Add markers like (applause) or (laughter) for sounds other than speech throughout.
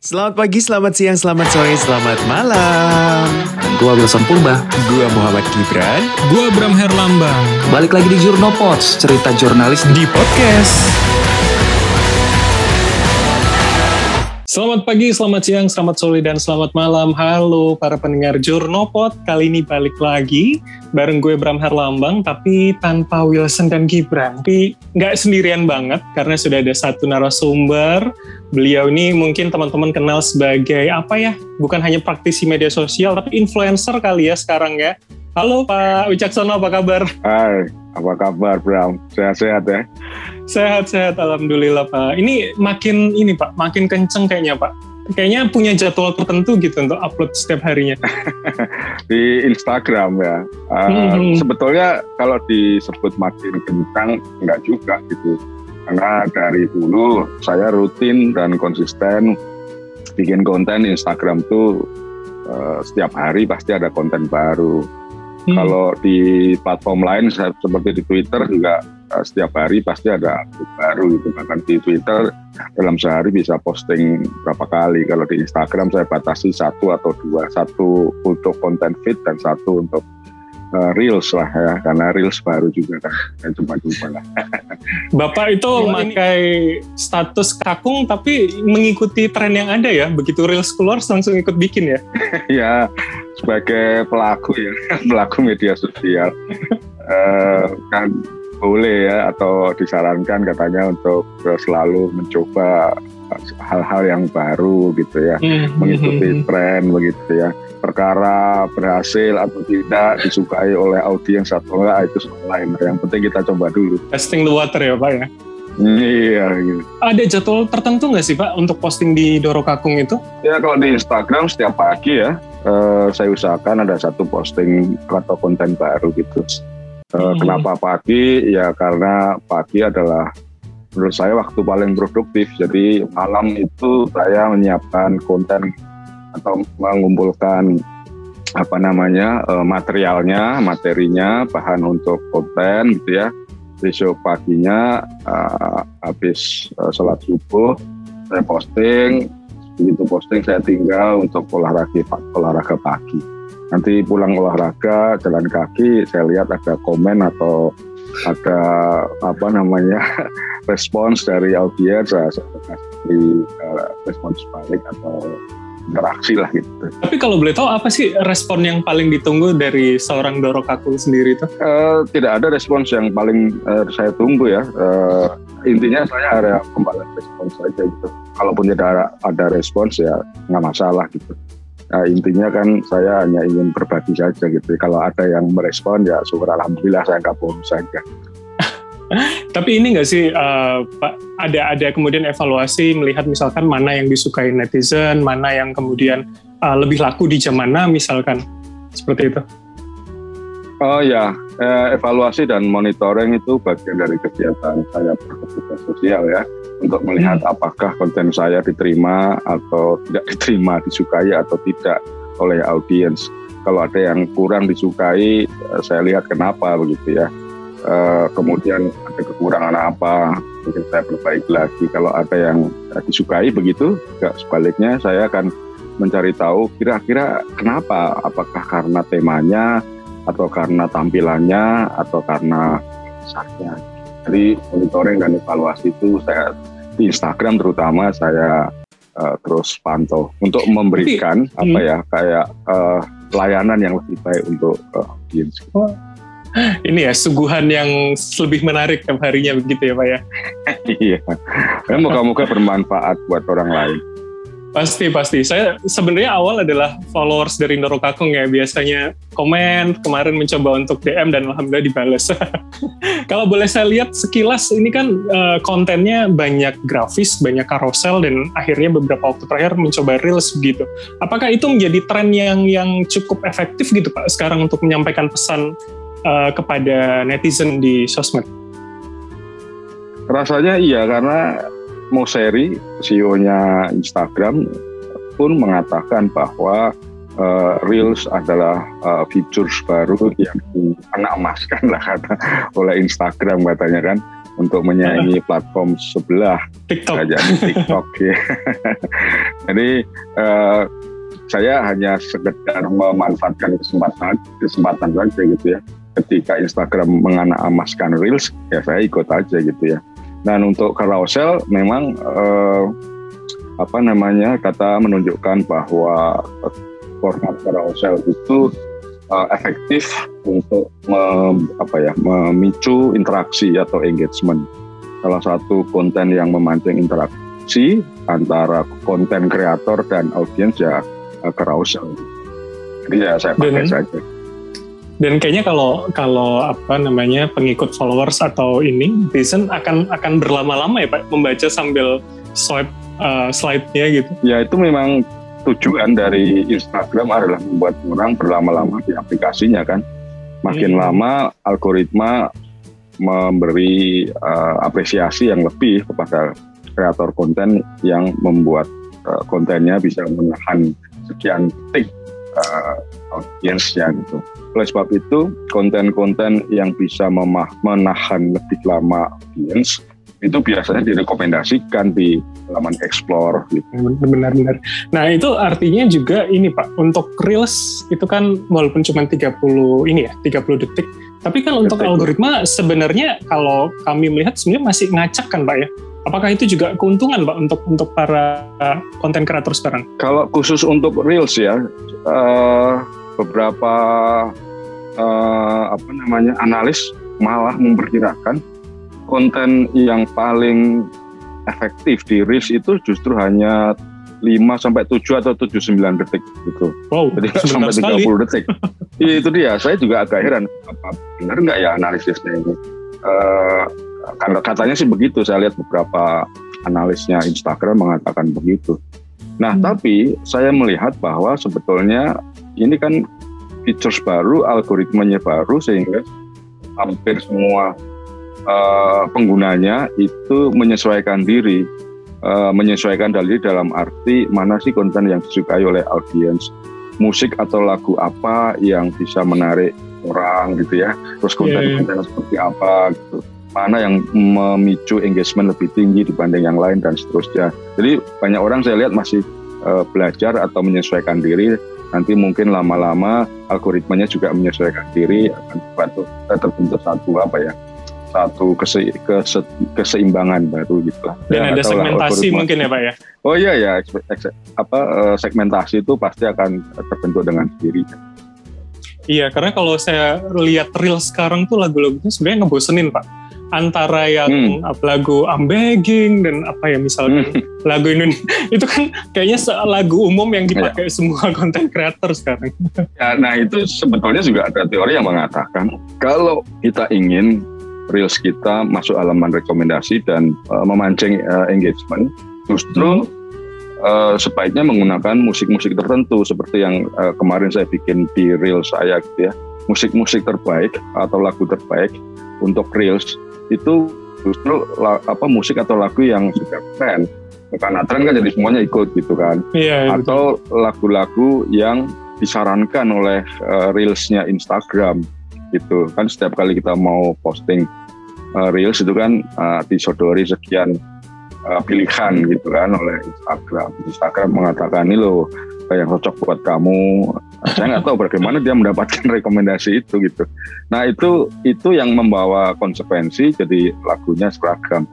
Selamat pagi, selamat siang, selamat sore, selamat malam. Gua Wilson Purba. Gua Muhammad Gibran Gua Bram Herlambang. Balik lagi di Jurnopods, cerita jurnalis di podcast. Selamat pagi, selamat siang, selamat sore, dan selamat malam. Halo para pendengar Jurnopot. Kali ini balik lagi bareng gue Bram Herlambang, tapi tanpa Wilson dan Gibran. Tapi nggak sendirian banget, karena sudah ada satu narasumber. Beliau ini mungkin teman-teman kenal sebagai apa ya? Bukan hanya praktisi media sosial, tapi influencer kali ya sekarang ya. Halo Pak Wicaksono, apa kabar? Hai, apa kabar Bram? Sehat-sehat ya? Sehat-sehat, Alhamdulillah Pak. Ini makin ini Pak, makin kenceng kayaknya Pak. Kayaknya punya jadwal tertentu gitu untuk upload setiap harinya. (laughs) Di Instagram ya. Uh, Hmm. Sebetulnya kalau disebut makin kencang, enggak juga gitu. Karena dari dulu saya rutin dan konsisten bikin konten Instagram tuh uh, setiap hari pasti ada konten baru. Hmm. Kalau di platform lain seperti di Twitter juga uh, setiap hari pasti ada update baru gitu. Bahkan di Twitter dalam sehari bisa posting berapa kali. Kalau di Instagram saya batasi satu atau dua, satu untuk konten feed dan satu untuk uh, reels lah ya, karena reels baru juga kan, yang cuma-cuma lah. (laughs) Bapak itu memakai status kakung tapi mengikuti tren yang ada ya. Begitu Reels keluar langsung ikut bikin ya. (laughs) ya sebagai pelaku ya, (laughs) pelaku media sosial eh, kan boleh ya atau disarankan katanya untuk selalu mencoba hal-hal yang baru gitu ya. mengikuti tren begitu ya perkara berhasil atau tidak disukai oleh audiens atau enggak itu soal lain yang penting kita coba dulu testing the water ya Pak ya. iya gitu. Ada jadwal tertentu nggak sih Pak untuk posting di Doro Kakung itu? ya kalau di Instagram setiap pagi ya eh, saya usahakan ada satu posting atau konten baru gitu Eh, Hmm. kenapa pagi ya karena pagi adalah menurut saya waktu paling produktif jadi malam itu saya menyiapkan konten atau mengumpulkan apa namanya eh, materialnya materinya bahan untuk konten gitu ya. Besok paginya eh, habis eh, sholat subuh saya posting begitu posting saya tinggal untuk olahraga olahraga pagi. Nanti pulang olahraga jalan kaki saya lihat ada komen atau ada apa namanya (laughs) respons dari audiens saya kasih respons balik atau interaksi lah gitu Tapi kalau boleh tahu apa sih respon yang paling ditunggu dari seorang Doro Kakung sendiri itu? Eh, tidak ada respons yang paling eh, saya tunggu ya. Eh, intinya saya ada pembalas respons saja gitu. Kalaupun tidak ada, ada respons ya nggak masalah gitu. Nah, intinya kan saya hanya ingin berbagi saja gitu. Kalau ada yang merespon ya syukur alhamdulillah saya nggak bohong saja. Tapi ini nggak sih Pak ada ada kemudian evaluasi melihat misalkan mana yang disukai netizen, mana yang kemudian eh, lebih laku di jam mana misalkan seperti itu. Oh ya, eh, evaluasi dan monitoring itu bagian dari kegiatan saya berkegiatan sosial ya, untuk melihat apakah konten saya diterima atau tidak diterima, disukai atau tidak oleh audiens. Kalau ada yang kurang disukai, saya lihat kenapa begitu ya. Eh, kemudian ada kekurangan apa, mungkin saya perbaiki lagi. Kalau ada yang eh, disukai begitu, juga sebaliknya saya akan mencari tahu kira-kira kenapa, apakah karena temanya, atau karena tampilannya atau karena kisahnya. Jadi monitoring dan evaluasi itu saya di Instagram terutama saya eh, terus pantau untuk memberikan Tapi, apa hmm. ya kayak eh, layanan yang lebih baik untuk eh, audiens. Ini ya suguhan yang lebih menarik tiap harinya begitu ya Pak ya. Iya, Dan moga-moga bermanfaat buat orang lain. Pasti pasti. Saya sebenarnya awal adalah followers dari Ndoro Kakung ya. Biasanya komen, kemarin mencoba untuk DM dan alhamdulillah dibales. (laughs) Kalau boleh saya lihat sekilas ini kan eh, kontennya banyak grafis, banyak karosel dan akhirnya beberapa waktu terakhir mencoba reels begitu. Apakah itu menjadi tren yang yang cukup efektif gitu Pak sekarang untuk menyampaikan pesan eh, kepada netizen di sosmed? Rasanya iya karena Mosseri, CEO-nya Instagram pun mengatakan bahwa eh, Reels adalah eh, features baru yang diemaskan lah kata (laughs) oleh Instagram katanya kan untuk menyaingi (laughs) platform sebelah TikTok. kerajaan TikTok (laughs) ya. Jadi uh, saya hanya sekedar memanfaatkan kesempatan kesempatan saja gitu ya. Ketika Instagram mengamaskan reels, ya saya ikut aja gitu ya. Dan untuk carousel memang uh, apa namanya kata menunjukkan bahwa format carousel itu uh, efektif untuk mem, apa ya memicu interaksi atau engagement. Salah satu konten yang memancing interaksi antara konten kreator dan audiens ya carousel. Jadi ya saya pakai dan, saja. Dan kayaknya kalau kalau apa namanya pengikut followers atau ini, Vincent akan akan berlama-lama ya Pak membaca sambil swipe uh, slide-nya gitu. Ya itu memang tujuan dari Instagram adalah membuat orang berlama-lama di aplikasinya kan. Makin hmm. lama algoritma memberi uh, apresiasi yang lebih kepada kreator konten yang membuat uh, kontennya bisa menahan sekian detik uh, audiensnya gitu. Oleh sebab itu konten-konten yang bisa menahan lebih lama audiens itu biasanya direkomendasikan di halaman explore gitu. Benar-benar. Nah itu artinya juga ini Pak, untuk Reels itu kan walaupun cuma 30 ini ya, 30 detik, tapi kan untuk Betul. algoritma sebenarnya kalau kami melihat sebenarnya masih ngacak kan Pak ya? Apakah itu juga keuntungan Pak untuk untuk para konten kreator sekarang? Kalau khusus untuk Reels ya, uh, beberapa uh, apa namanya analis malah memperkirakan konten yang paling efektif di Reels itu justru hanya 5 sampai 7 atau 7 9 detik gitu. Wow, Jadi sampai 30 sekali. detik. Iya itu dia. Saya juga agak heran apa benar nggak ya analisisnya ini. Uh, katanya sih begitu. Saya lihat beberapa analisnya Instagram mengatakan begitu. Nah, hmm. tapi saya melihat bahwa sebetulnya ini kan features baru, algoritmanya baru sehingga hampir semua uh, penggunanya itu menyesuaikan diri, uh, menyesuaikan diri dalam arti mana sih konten yang disukai oleh audiens, musik atau lagu apa yang bisa menarik orang gitu ya, terus konten-konten yeah, yeah. seperti apa gitu, mana yang memicu engagement lebih tinggi dibanding yang lain dan seterusnya. Jadi banyak orang saya lihat masih uh, belajar atau menyesuaikan diri nanti mungkin lama-lama algoritmanya juga menyesuaikan diri akan terbentuk satu apa ya satu kese, kese, keseimbangan baru gitu lah. Dan ya, ada segmentasi lah, mungkin ya Pak ya? Oh iya ya, apa eh, segmentasi itu pasti akan terbentuk dengan sendiri. Iya, karena kalau saya lihat real sekarang tuh lagu-lagunya sebenarnya ngebosenin Pak. Antara yang hmm. lagu I'm Begging dan apa ya misalnya hmm. (laughs) lagu ini (laughs) itu kan kayaknya lagu umum yang dipakai ya. semua (laughs) konten kreator sekarang. Ya, nah itu sebetulnya juga ada teori yang mengatakan kalau kita ingin reels kita masuk halaman rekomendasi dan uh, memancing uh, engagement, justru uh, sebaiknya menggunakan musik-musik tertentu seperti yang uh, kemarin saya bikin di reels saya gitu ya. Musik-musik terbaik atau lagu terbaik untuk reels itu justru apa musik atau lagu yang sudah tren karena tren kan jadi semuanya ikut gitu kan. Iya, atau lagu-lagu yang disarankan oleh uh, reelsnya Instagram gitu. Kan setiap kali kita mau posting uh, reels itu kan uh, disodori sekian uh, pilihan gitu kan oleh Instagram. Instagram mengatakan ini loh yang cocok buat kamu. Saya nggak tahu bagaimana dia mendapatkan (laughs) rekomendasi itu gitu. Nah itu itu yang membawa konsekuensi jadi lagunya seragam.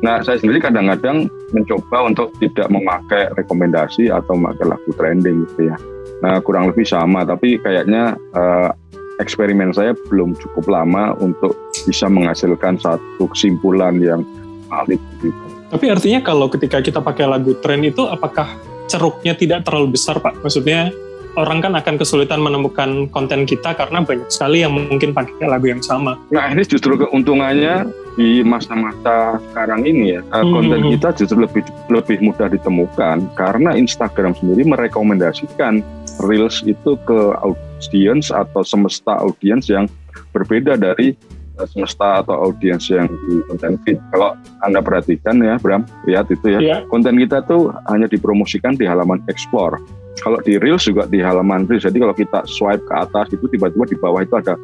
Nah saya sendiri kadang-kadang mencoba untuk tidak memakai rekomendasi atau memakai lagu trending gitu ya. Nah kurang lebih sama tapi kayaknya uh, eksperimen saya belum cukup lama untuk bisa menghasilkan satu kesimpulan yang valid gitu. Tapi artinya kalau ketika kita pakai lagu tren itu apakah ceruknya tidak terlalu besar Pak? Maksudnya orang kan akan kesulitan menemukan konten kita karena banyak sekali yang mungkin pakai lagu yang sama. Nah ini justru keuntungannya di masa-masa sekarang ini ya hmm. konten kita justru lebih lebih mudah ditemukan karena Instagram sendiri merekomendasikan reels itu ke audience atau semesta audience yang berbeda dari eh, semesta atau audiens yang di konten feed. Kalau Anda perhatikan ya, Bram, lihat itu ya, yeah. konten kita tuh hanya dipromosikan di halaman explore. Kalau di Reels juga di halaman Reels. Jadi kalau kita swipe ke atas itu tiba-tiba di bawah itu ada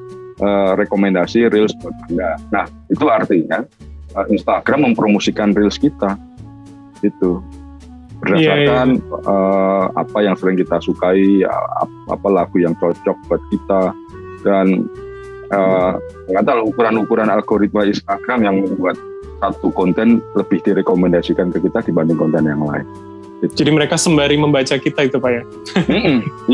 uh, rekomendasi Reels buat Anda. Nah, itu artinya uh, Instagram mempromosikan Reels kita. Itu. berdasarkan uh, apa yang sering kita sukai, apa lagu yang cocok buat kita dan uh, nggak tahu ukuran-ukuran algoritma Instagram yang membuat satu konten lebih direkomendasikan ke kita dibanding konten yang lain. Jadi mereka sembari membaca kita itu Pak ya?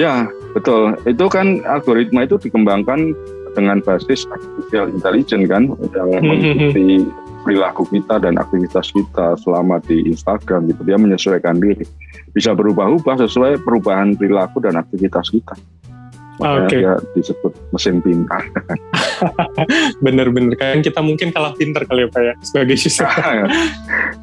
ya betul. Itu kan algoritma itu dikembangkan dengan basis artificial intelligence kan yang mengikuti perilaku kita dan aktivitas kita selama di Instagram gitu. Dia menyesuaikan diri. Bisa berubah-ubah sesuai perubahan perilaku dan aktivitas kita. Makanya okay. dia disebut mesin pintar. (laughs) Bener-bener kan kita mungkin kalah pintar kali ya Pak ya sebagai (laughs) siswa.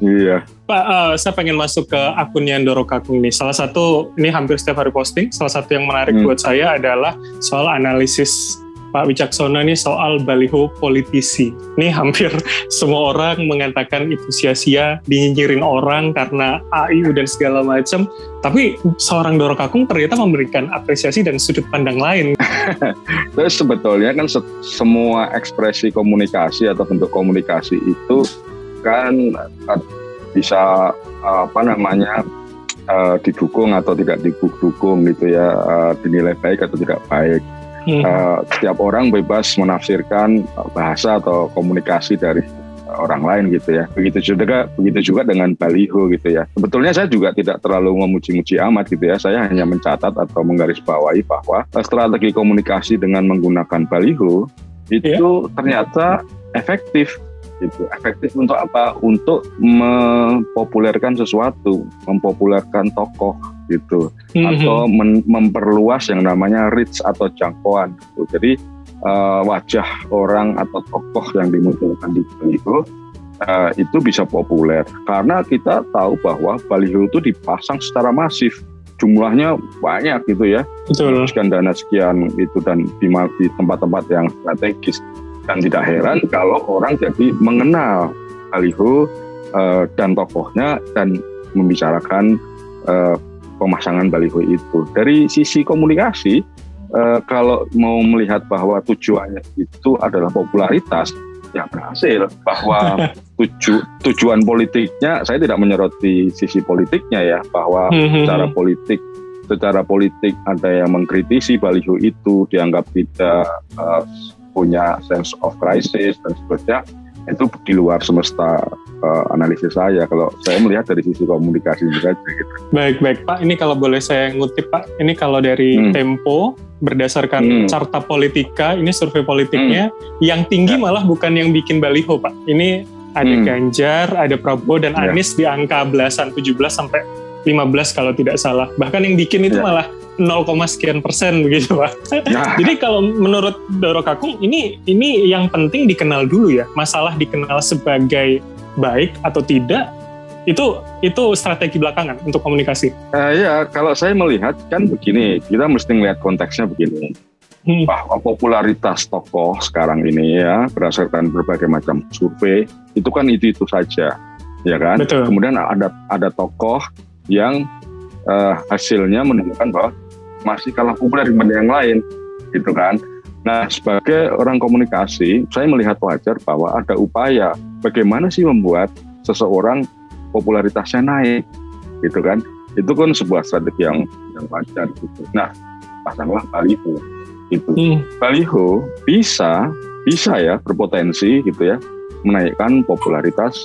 iya. Pak, uh, saya pengen masuk ke akunnya Doro Kakung nih. Salah satu ini hampir setiap hari posting. Salah satu yang menarik hmm. buat saya adalah soal analisis Pak Wicaksono ini soal baliho politisi. Ini hampir (laughs) semua orang mengatakan itu sia-sia, dinyinyirin orang karena AIU dan segala macam. Tapi seorang Doro Kakung ternyata memberikan apresiasi dan sudut pandang lain. (laughs) Terus sebetulnya kan se semua ekspresi komunikasi atau bentuk komunikasi itu kan eh, bisa apa namanya uh, didukung atau tidak didukung gitu ya, dinilai baik atau tidak baik hmm. uh, setiap orang bebas menafsirkan bahasa atau komunikasi dari orang lain gitu ya. Begitu juga begitu juga dengan baliho gitu ya. Sebetulnya saya juga tidak terlalu memuji-muji amat gitu ya. Saya hanya mencatat atau menggarisbawahi bahwa strategi komunikasi dengan menggunakan baliho itu yeah. ternyata efektif gitu. Efektif untuk apa? Untuk mempopulerkan sesuatu, mempopulerkan tokoh gitu mm-hmm. atau men- memperluas yang namanya reach atau jangkauan gitu. Jadi uh, wajah orang atau tokoh yang dimunculkan di baliho uh, itu bisa populer karena kita tahu bahwa baliho itu dipasang secara masif jumlahnya banyak gitu ya Betul. sekian dana sekian itu dan di, di tempat-tempat yang strategis dan tidak heran kalau orang jadi mengenal baliho uh, dan tokohnya dan membicarakan uh, pemasangan baliho itu. Dari sisi komunikasi, eh, kalau mau melihat bahwa tujuannya itu adalah popularitas, ya berhasil. Bahwa (laughs) tuju, tujuan politiknya, saya tidak menyoroti sisi politiknya ya, bahwa hmm, hmm, secara hmm. politik secara politik ada yang mengkritisi baliho itu dianggap tidak uh, punya sense of crisis dan seterusnya itu di luar semesta uh, analisis saya kalau saya melihat dari sisi komunikasi saja gitu. Baik baik Pak, ini kalau boleh saya ngutip Pak, ini kalau dari hmm. Tempo berdasarkan hmm. carta politika, ini survei politiknya hmm. yang tinggi ya. malah bukan yang bikin baliho Pak. Ini ada hmm. Ganjar, ada Prabowo dan ya. Anies ya. di angka belasan 17 sampai 15 kalau tidak salah. Bahkan yang bikin itu ya. malah 0, sekian persen begitu pak. Ya. (laughs) Jadi kalau menurut Doro Kakung ini ini yang penting dikenal dulu ya. Masalah dikenal sebagai baik atau tidak itu itu strategi belakangan untuk komunikasi. Uh, ya kalau saya melihat kan begini kita mesti melihat konteksnya begini. Hmm. Bahwa popularitas tokoh sekarang ini ya berdasarkan berbagai macam survei itu kan itu itu saja, ya kan. Betul. Kemudian ada ada tokoh yang uh, hasilnya menunjukkan bahwa masih kalah populer dibanding yang lain gitu kan? Nah sebagai orang komunikasi saya melihat wajar bahwa ada upaya bagaimana sih membuat seseorang popularitasnya naik gitu kan? Itu kan sebuah strategi yang yang wajar gitu. Nah pasanglah baliho gitu. Hmm. baliho bisa bisa ya berpotensi gitu ya menaikkan popularitas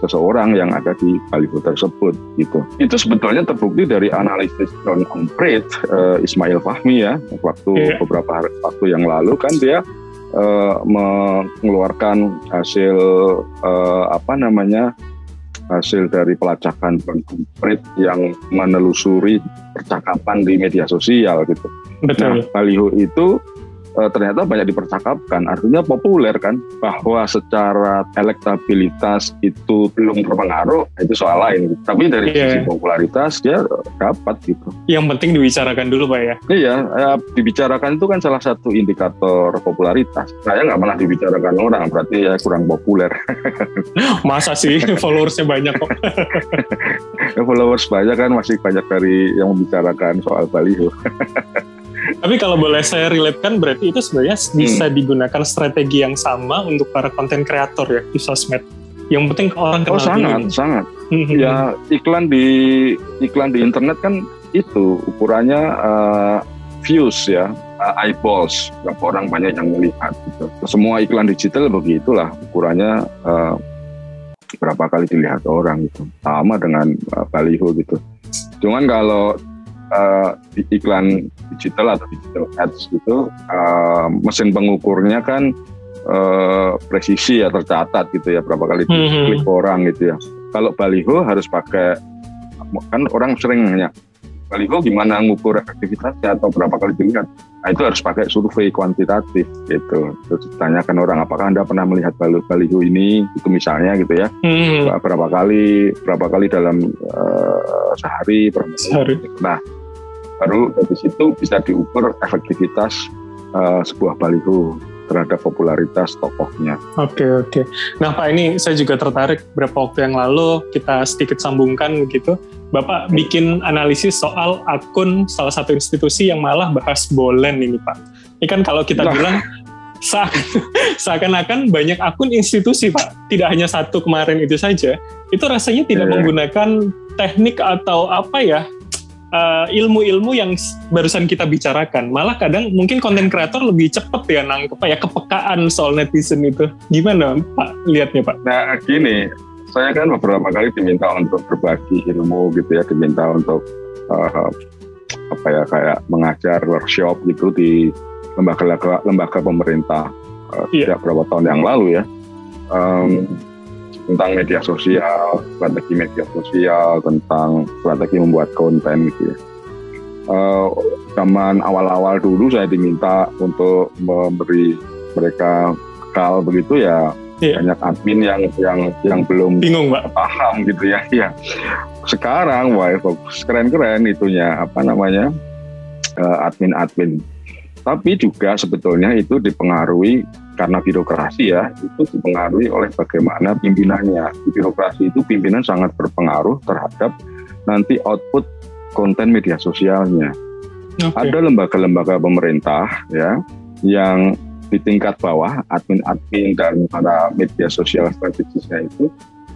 seseorang yang ada di baliho tersebut gitu. Itu sebetulnya terbukti dari analisis John Umbrecht, uh, Ismail Fahmi ya, waktu yeah. beberapa hari, waktu yang lalu kan dia uh, mengeluarkan hasil uh, apa namanya hasil dari pelacakan John Umbrecht yang menelusuri percakapan di media sosial gitu. Betul. Nah, baliho itu ternyata banyak dipercakapkan. Artinya populer kan bahwa secara elektabilitas itu belum berpengaruh itu soal lain. Tapi dari yeah. sisi popularitas dia dapat gitu. Yang penting dibicarakan dulu pak ya. Iya, ya, dibicarakan itu kan salah satu indikator popularitas. Saya nggak pernah dibicarakan orang, berarti ya kurang populer. (laughs) Masa sih (laughs) followersnya banyak kok. (laughs) followers banyak kan masih banyak dari yang membicarakan soal baliho. Tapi kalau boleh saya relatekan berarti itu sebenarnya bisa hmm. digunakan strategi yang sama untuk para konten kreator ya di sosmed. Yang penting orang kenal oh, sangat, dulu. sangat, ya iklan di iklan di internet kan itu ukurannya uh, views ya uh, eyeballs berapa orang banyak yang melihat gitu semua iklan digital begitulah ukurannya uh, berapa kali dilihat orang gitu sama dengan uh, baliho gitu cuman kalau uh, di iklan digital atau digital ads gitu uh, mesin pengukurnya kan uh, presisi ya tercatat gitu ya berapa kali diklik orang gitu ya. Kalau baliho harus pakai kan orang sering nanya baliho gimana ngukur efektivitasnya atau berapa kali dilihat? Nah itu harus pakai survei kuantitatif gitu. Terus ditanyakan orang apakah anda pernah melihat baliho ini? Itu misalnya gitu ya. Hmm. berapa kali berapa kali dalam uh, sehari berapa sehari. Nah baru dari situ bisa diukur efektivitas uh, sebuah baliho terhadap popularitas tokohnya. Oke okay, oke. Okay. Nah Pak ini saya juga tertarik beberapa waktu yang lalu kita sedikit sambungkan begitu. Bapak bikin analisis soal akun salah satu institusi yang malah bahas bolen ini Pak. Ini kan kalau kita nah. bilang (laughs) seakan-akan banyak akun institusi Pak. Tidak hanya satu kemarin itu saja. Itu rasanya tidak yeah. menggunakan teknik atau apa ya uh, ilmu-ilmu yang barusan kita bicarakan. Malah kadang mungkin konten kreator lebih cepat ya nangkep ya kepekaan soal netizen itu. Gimana Pak lihatnya Pak? Nah gini, saya kan beberapa kali diminta untuk berbagi ilmu gitu ya, diminta untuk uh, apa ya kayak mengajar workshop gitu di lembaga lembaga pemerintah uh, yeah. sejak beberapa tahun yang lalu ya. Um, tentang media sosial, strategi media sosial, tentang strategi membuat konten gitu ya. Uh, zaman awal-awal dulu saya diminta untuk memberi mereka bekal begitu ya iya. banyak admin yang yang yang belum bingung pak paham gitu ya ya sekarang wah keren-keren itunya apa namanya uh, admin-admin tapi juga sebetulnya itu dipengaruhi karena birokrasi ya itu dipengaruhi oleh bagaimana pimpinannya. Di birokrasi itu pimpinan sangat berpengaruh terhadap nanti output konten media sosialnya. Okay. Ada lembaga-lembaga pemerintah ya yang di tingkat bawah admin-admin dan para media sosial strategisnya itu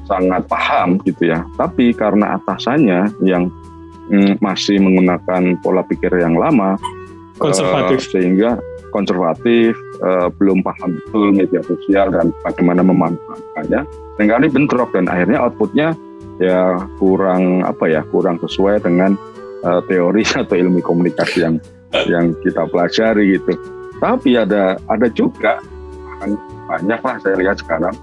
sangat paham gitu ya. Tapi karena atasannya yang mm, masih menggunakan pola pikir yang lama konservatif uh, sehingga konservatif uh, belum paham betul media sosial dan bagaimana memanfaatkannya sehingga ini bentrok dan akhirnya outputnya ya kurang apa ya kurang sesuai dengan uh, teori (laughs) atau ilmu komunikasi yang yang kita pelajari gitu tapi ada ada juga banyak lah saya lihat sekarang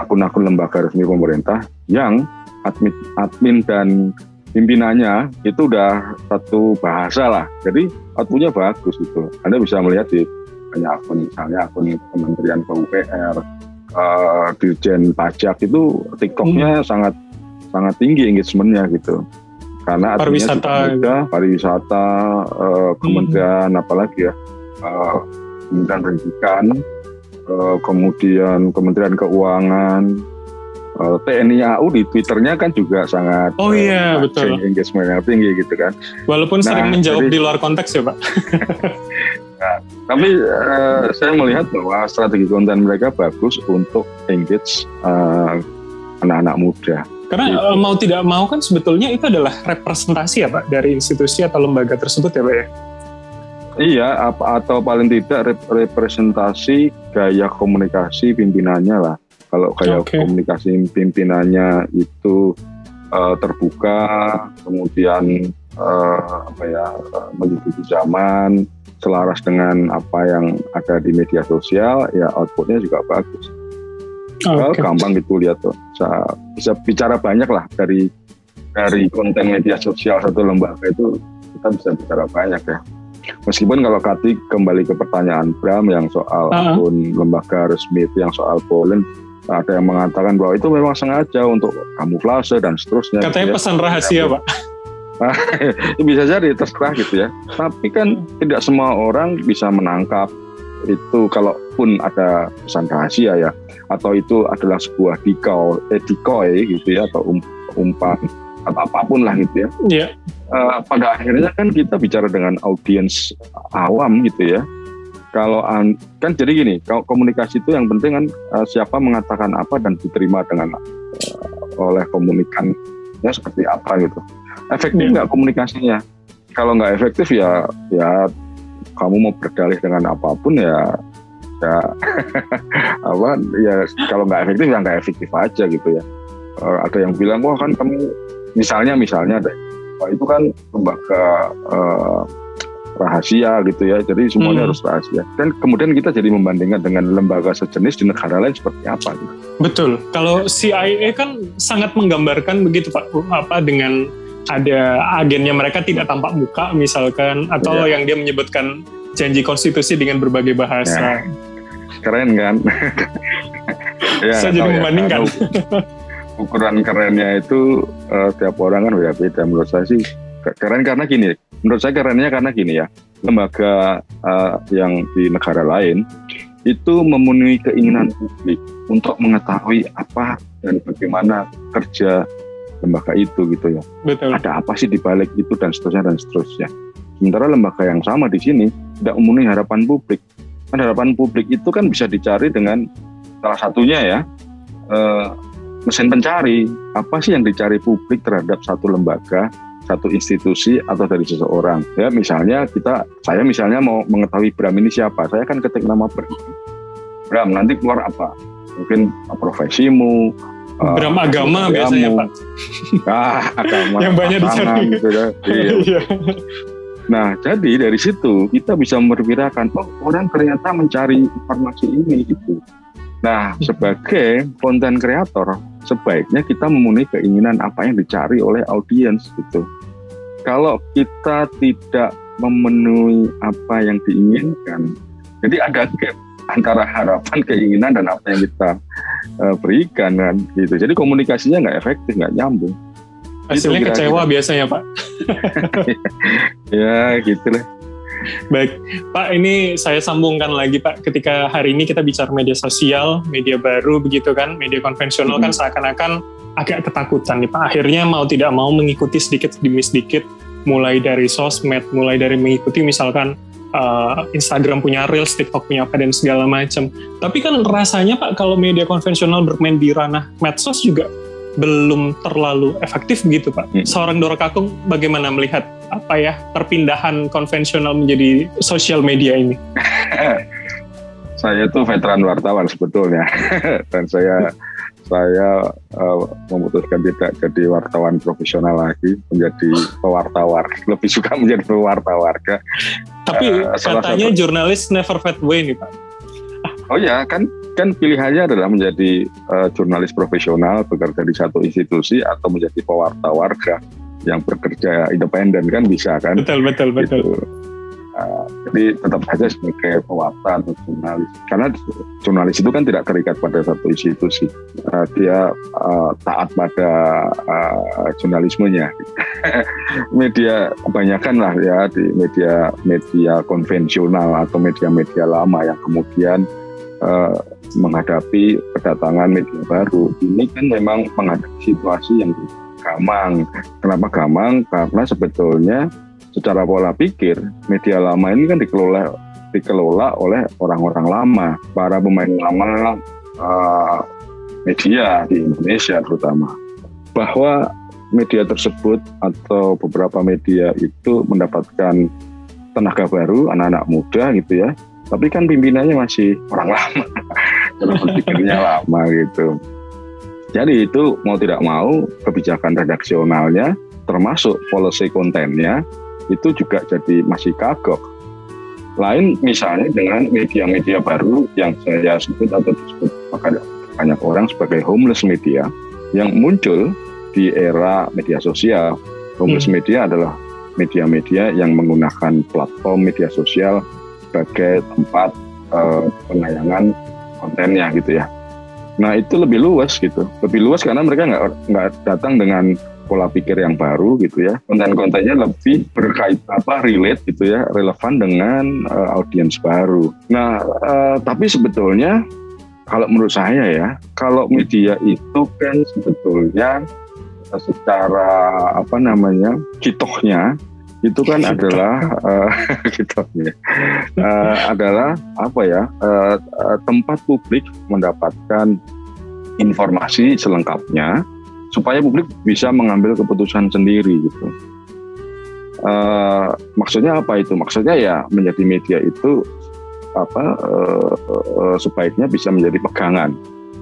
akun-akun uh, lembaga resmi pemerintah yang admin admin dan pimpinannya itu udah satu bahasa lah. Jadi outputnya bagus itu. Anda bisa melihat di banyak akun misalnya akun Kementerian PUPR, uh, Dirjen Pajak itu TikToknya hmm. sangat sangat tinggi engagementnya gitu. Karena pariwisata, juga pariwisata, uh, Kementerian hmm. apalagi ya, uh, Kementerian Pendidikan, uh, kemudian Kementerian Keuangan, uh, TNI AU di Twitternya kan juga sangat oh iya uh, betul. engagement yang tinggi gitu kan. Walaupun nah, sering menjawab jadi, di luar konteks ya pak. (laughs) Nah, tapi uh, saya melihat bahwa strategi konten mereka bagus untuk engage anak anak-anak muda. Karena gitu. mau tidak mau kan sebetulnya itu adalah representasi ya pak dari institusi atau lembaga tersebut ya pak ya? Iya, atau paling tidak representasi gaya komunikasi pimpinannya lah. Kalau kayak okay. komunikasi pimpinannya itu uh, terbuka, kemudian uh, apa ya uh, mengikuti zaman, selaras dengan apa yang ada di media sosial, ya outputnya juga bagus. Okay. gampang gitu lihat tuh, bisa, bisa bicara banyak lah dari dari konten media sosial satu lembaga itu kita bisa bicara banyak ya. Meskipun kalau Kati kembali ke pertanyaan Bram yang soal uh -huh. akun lembaga resmi itu yang soal Poland, ada yang mengatakan bahwa itu memang sengaja untuk kamuflase dan seterusnya. Katanya gitu ya. pesan rahasia, ya, Pak. (laughs) itu bisa jadi terserah gitu ya. Tapi kan tidak semua orang bisa menangkap itu kalaupun ada pesan rahasia ya atau itu adalah sebuah dikau eh, decoy gitu ya atau um, umpan atau apa pun lah gitu ya. Yeah. Uh, pada akhirnya kan kita bicara dengan audiens awam gitu ya kalau kan jadi gini, kalau komunikasi itu yang penting kan uh, siapa mengatakan apa dan diterima dengan uh, oleh komunikan ya seperti apa gitu. Efektif Iya. nggak komunikasinya? Kalau nggak efektif ya ya kamu mau berdalih dengan apa pun ya ya (laughs) apa ya kalau nggak efektif ya nggak efektif aja gitu ya. Eh, ada yang bilang wah kan kamu misalnya misalnya wah itu kan lembaga eh, rahasia gitu ya jadi semuanya Hmm. harus rahasia dan kemudian kita jadi membandingkan dengan lembaga sejenis di negara lain seperti apa gitu. Betul. Kalau CIA kan sangat menggambarkan begitu Pak, apa dengan ada agennya mereka tidak tampak muka misalkan atau Iya. yang dia menyebutkan janji konstitusi dengan berbagai bahasa. keren kan (laughs) ya, Saya jadi ya, membandingkan. karena ukuran kerennya itu eh, tiap orang kan beda-beda menurut saya sih ke- keren karena gini menurut saya kerennya karena gini ya lembaga eh, yang di negara lain itu memenuhi keinginan publik untuk mengetahui apa dan bagaimana kerja lembaga itu gitu ya Betul. ada apa sih di balik itu dan seterusnya dan seterusnya. Sementara lembaga yang sama di sini tidak memenuhi harapan publik. Kan harapan publik itu kan bisa dicari dengan salah satunya ya eh, mesin pencari. Apa sih yang dicari publik terhadap satu lembaga, satu institusi atau dari seseorang? Ya misalnya kita, saya misalnya mau mengetahui Bram ini siapa, saya kan ketik nama Bram. Bram nanti keluar apa? Mungkin profesimu. eh, Bram agama agamamu. biasanya Pak. (laughs) Ah, agama. Yang banyak pasangan dicari. gitu ya. (laughs) Iya. Iya. Nah, jadi dari situ kita bisa memperkirakan, oh orang ternyata mencari informasi ini gitu. Nah, sebagai konten kreator, sebaiknya kita memenuhi keinginan apa yang dicari oleh audiens gitu. Kalau kita tidak memenuhi apa yang diinginkan, jadi ada gap antara harapan, keinginan dan apa yang kita eh, berikan kan gitu. Jadi komunikasinya nggak efektif, nggak nyambung. Hasilnya kira-kira. kecewa biasanya Pak. (laughs) Ya, gitu lah. Baik, Pak, ini saya sambungkan lagi Pak. Ketika hari ini kita bicara media sosial, media baru begitu kan, media konvensional kan seakan-akan agak ketakutan nih Pak. Akhirnya mau tidak mau mengikuti sedikit demi sedikit, mulai dari sosmed, mulai dari mengikuti misalkan uh, Instagram punya Reels, TikTok punya apa dan segala macam. Tapi kan rasanya Pak, kalau media konvensional bermain di ranah medsos juga belum terlalu efektif begitu Pak. Hmm. Seorang Dora Kakung bagaimana melihat apa ya perpindahan konvensional menjadi sosial media ini? (laughs) saya tuh veteran wartawan sebetulnya (laughs) dan saya saya eh, memutuskan tidak jadi wartawan profesional lagi menjadi pewartawar lebih suka menjadi pewartawarga Tapi salah katanya jurnalis never fade away nih Pak. oh ya kan kan pilihannya adalah menjadi eh, jurnalis profesional bekerja di satu institusi atau menjadi pewartawarga yang bekerja independen kan bisa kan? Betul betul betul. gitu. Uh, jadi tetap saja sebagai pewarta atau jurnalis. Karena jurnalis itu kan tidak terikat pada satu institusi Uh, dia uh, taat pada uh, jurnalismenya. (laughs) Media kebanyakan lah ya di media media konvensional atau media-media lama yang kemudian uh, menghadapi kedatangan media baru. Ini kan memang menghadapi situasi yang gamang kenapa gamang karena sebetulnya secara pola pikir media lama ini kan dikelola dikelola oleh orang-orang lama, para pemain lama uh, media di Indonesia terutama. Bahwa media tersebut atau beberapa media itu mendapatkan tenaga baru, anak-anak muda gitu ya. Tapi kan pimpinannya masih orang lama, (laughs) cara berpikirnya lama gitu. Jadi itu mau tidak mau kebijakan redaksionalnya termasuk policy kontennya itu juga jadi masih kagok. Lain misalnya dengan media-media baru yang saya sebut atau disebut maka banyak orang sebagai homeless media yang muncul di era media sosial. Homeless media adalah media-media yang menggunakan platform media sosial sebagai tempat eh, penayangan kontennya gitu ya. Nah itu lebih luas gitu, lebih luas karena mereka nggak nggak datang dengan pola pikir yang baru gitu ya. Konten-kontennya lebih berkait apa relate gitu ya, relevan dengan uh, audiens baru. Nah, uh, tapi sebetulnya kalau menurut saya ya, kalau media itu kan sebetulnya uh, secara apa namanya kitohnya itu kan adalah uh, kitohnya uh, adalah apa ya uh, tempat publik mendapatkan informasi selengkapnya supaya publik bisa mengambil keputusan sendiri gitu. Uh, maksudnya apa itu? Maksudnya ya menjadi media itu apa uh, uh, sebaiknya bisa menjadi pegangan,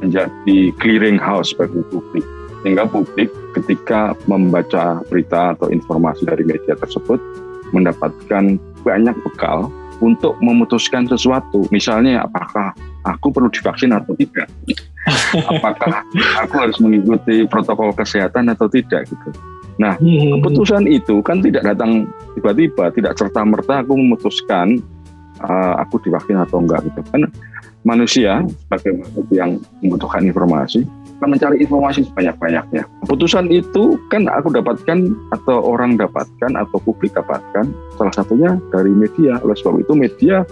menjadi clearing house bagi publik. Sehingga publik ketika membaca berita atau informasi dari media tersebut mendapatkan banyak bekal untuk memutuskan sesuatu. Misalnya apakah aku perlu divaksin atau tidak? (laughs) apakah aku harus mengikuti protokol kesehatan atau tidak gitu. Nah, hmm. keputusan itu kan tidak datang tiba-tiba, tidak serta merta aku memutuskan uh, aku divaksin atau enggak gitu. Kan manusia sebagai makhluk yang membutuhkan informasi akan mencari informasi sebanyak-banyaknya. Keputusan itu kan aku dapatkan atau orang dapatkan atau publik dapatkan salah satunya dari media. Oleh sebab itu media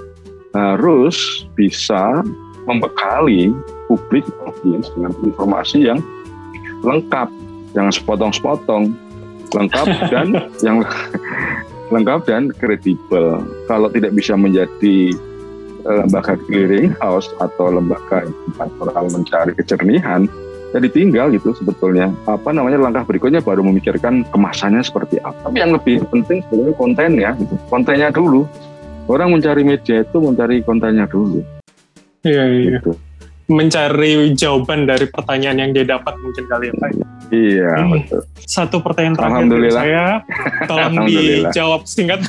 harus bisa membekali publik audiens dengan informasi yang lengkap, yang sepotong-sepotong, lengkap (laughs) dan yang lengkap dan kredibel. Kalau tidak bisa menjadi eh, lembaga clearing house atau lembaga tempat orang mencari kejernihan, jadi tinggal gitu sebetulnya. Apa namanya langkah berikutnya baru memikirkan kemasannya seperti apa. Tapi yang lebih penting sebetulnya kontennya, gitu. kontennya dulu. Orang mencari media itu mencari kontennya dulu. Iya, iya. Gitu mencari jawaban dari pertanyaan yang dia dapat mungkin kali ya Pak. Iya, hmm. betul. Satu pertanyaan terakhir dari saya, (laughs) tolong dijawab singkat.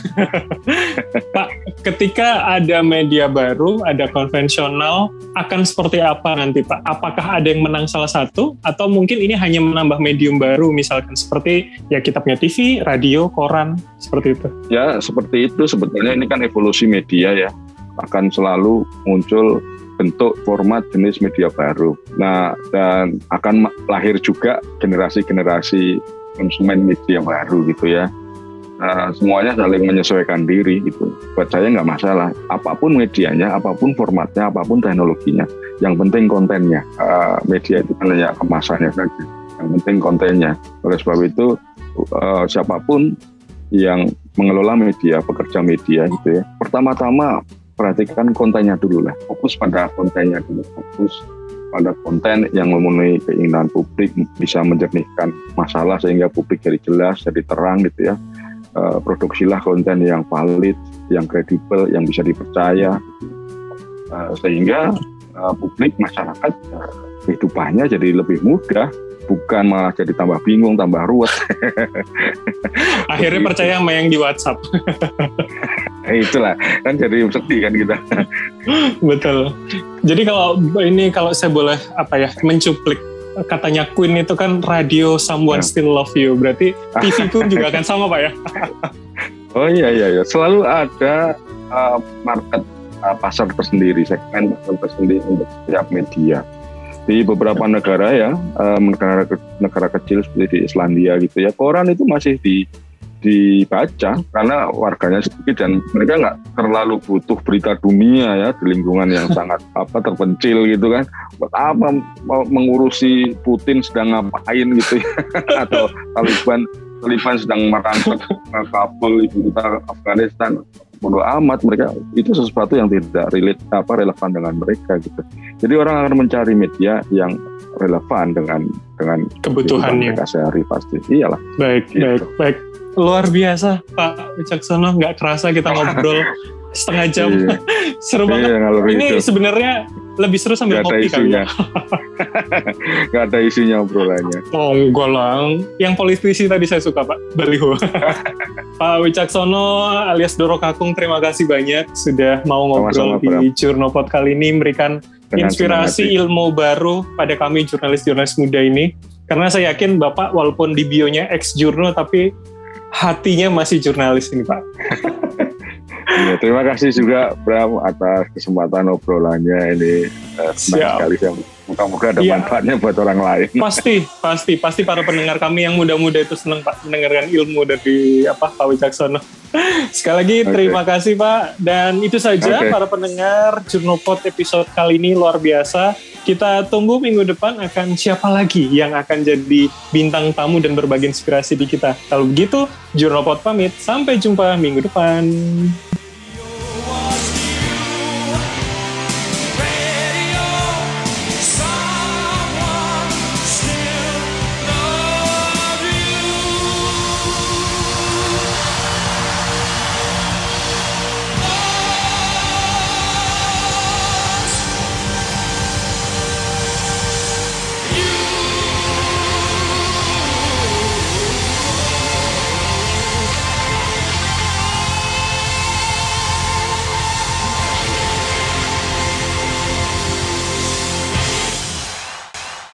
(laughs) Pak, ketika ada media baru, ada konvensional, akan seperti apa nanti Pak? Apakah ada yang menang salah satu, atau mungkin ini hanya menambah medium baru, misalkan seperti ya kita punya TV, radio, koran, seperti itu? Ya, seperti itu. Sebetulnya ini kan evolusi media ya, akan selalu muncul bentuk format jenis media baru. Nah, dan akan lahir juga generasi-generasi konsumen media baru gitu ya. Nah, semuanya saling menyesuaikan diri gitu. Buat saya nggak masalah. Apa pun medianya, apa pun formatnya, apa pun teknologinya. Yang penting kontennya. Uh, media itu kan hanya kemasannya saja. Yang penting kontennya. Oleh sebab itu, uh, siapa pun yang mengelola media, pekerja media gitu ya. Pertama-tama perhatikan kontennya dulu lah. Fokus pada kontennya dulu. Fokus pada konten yang memenuhi keinginan publik bisa menjernihkan masalah sehingga publik jadi jelas jadi terang gitu ya. Uh, produksilah konten yang valid yang kredibel yang bisa dipercaya. Uh, sehingga uh, publik masyarakat uh, kehidupannya jadi lebih mudah bukan malah jadi tambah bingung, tambah ruwet. Akhirnya percaya sama yang di WhatsApp. (laughs) (laughs) Eh, itulah kan jadi sedih kan kita. (laughs) Betul. Jadi kalau ini kalau saya boleh apa ya mencuplik katanya Queen itu kan radio someone yeah. still love you berarti (laughs) TV pun juga akan sama pak ya? Oh iya iya iya. Selalu ada uh, market uh, pasar tersendiri segmen pasar tersendiri untuk setiap media. Di beberapa negara ya uh, negara negara kecil seperti di Islandia gitu ya koran itu masih di dibaca karena warganya sedikit dan mereka nggak terlalu butuh berita dunia ya di lingkungan yang (laughs) sangat apa terpencil gitu kan. Buat apa mengurusi Putin sedang ngapain gitu ya? (laughs) Atau Taliban Taliban sedang merangkak Kabul ibu kota Afghanistan. Bodoh amat mereka itu sesuatu yang tidak relate apa relevan dengan mereka gitu. Jadi orang akan mencari media yang relevan dengan dengan kebutuhannya. mereka sehari pasti. Iyalah. Baik gitu. baik baik luar biasa Pak Wicaksono. Nggak kerasa kita ngobrol setengah jam. Iya. (laughs) seru banget. Iya, ini sebenarnya lebih seru sambil gak kopi kali ya. (laughs) Gak ada isinya obrolannya. Oh enggak lah yang politisi tadi saya suka Pak. Baliho. (laughs) Pak Wicaksono alias Doro Kakung terima kasih banyak sudah mau ngobrol Sama-sama, di Jurnopot kali ini memberikan Dengan inspirasi ilmu baru pada kami jurnalis-jurnalis muda ini. Karena saya yakin Bapak walaupun di bionya ex jurno tapi hatinya masih jurnalis ini Pak. ya, terima kasih juga Bram atas kesempatan obrolannya ini uh, senang sekali saya Moga-moga ada ya. manfaatnya buat orang lain. Pasti, pasti, pasti para pendengar kami yang muda-muda itu senang Pak mendengarkan ilmu dari apa Pak Wicaksono. Sekali lagi okay. terima kasih Pak dan itu saja okay. para pendengar Jurnopot episode kali ini luar biasa. Kita tunggu minggu depan akan siapa lagi yang akan jadi bintang tamu dan berbagi inspirasi di kita. Kalau begitu, Jurnopot pamit. Sampai jumpa minggu depan.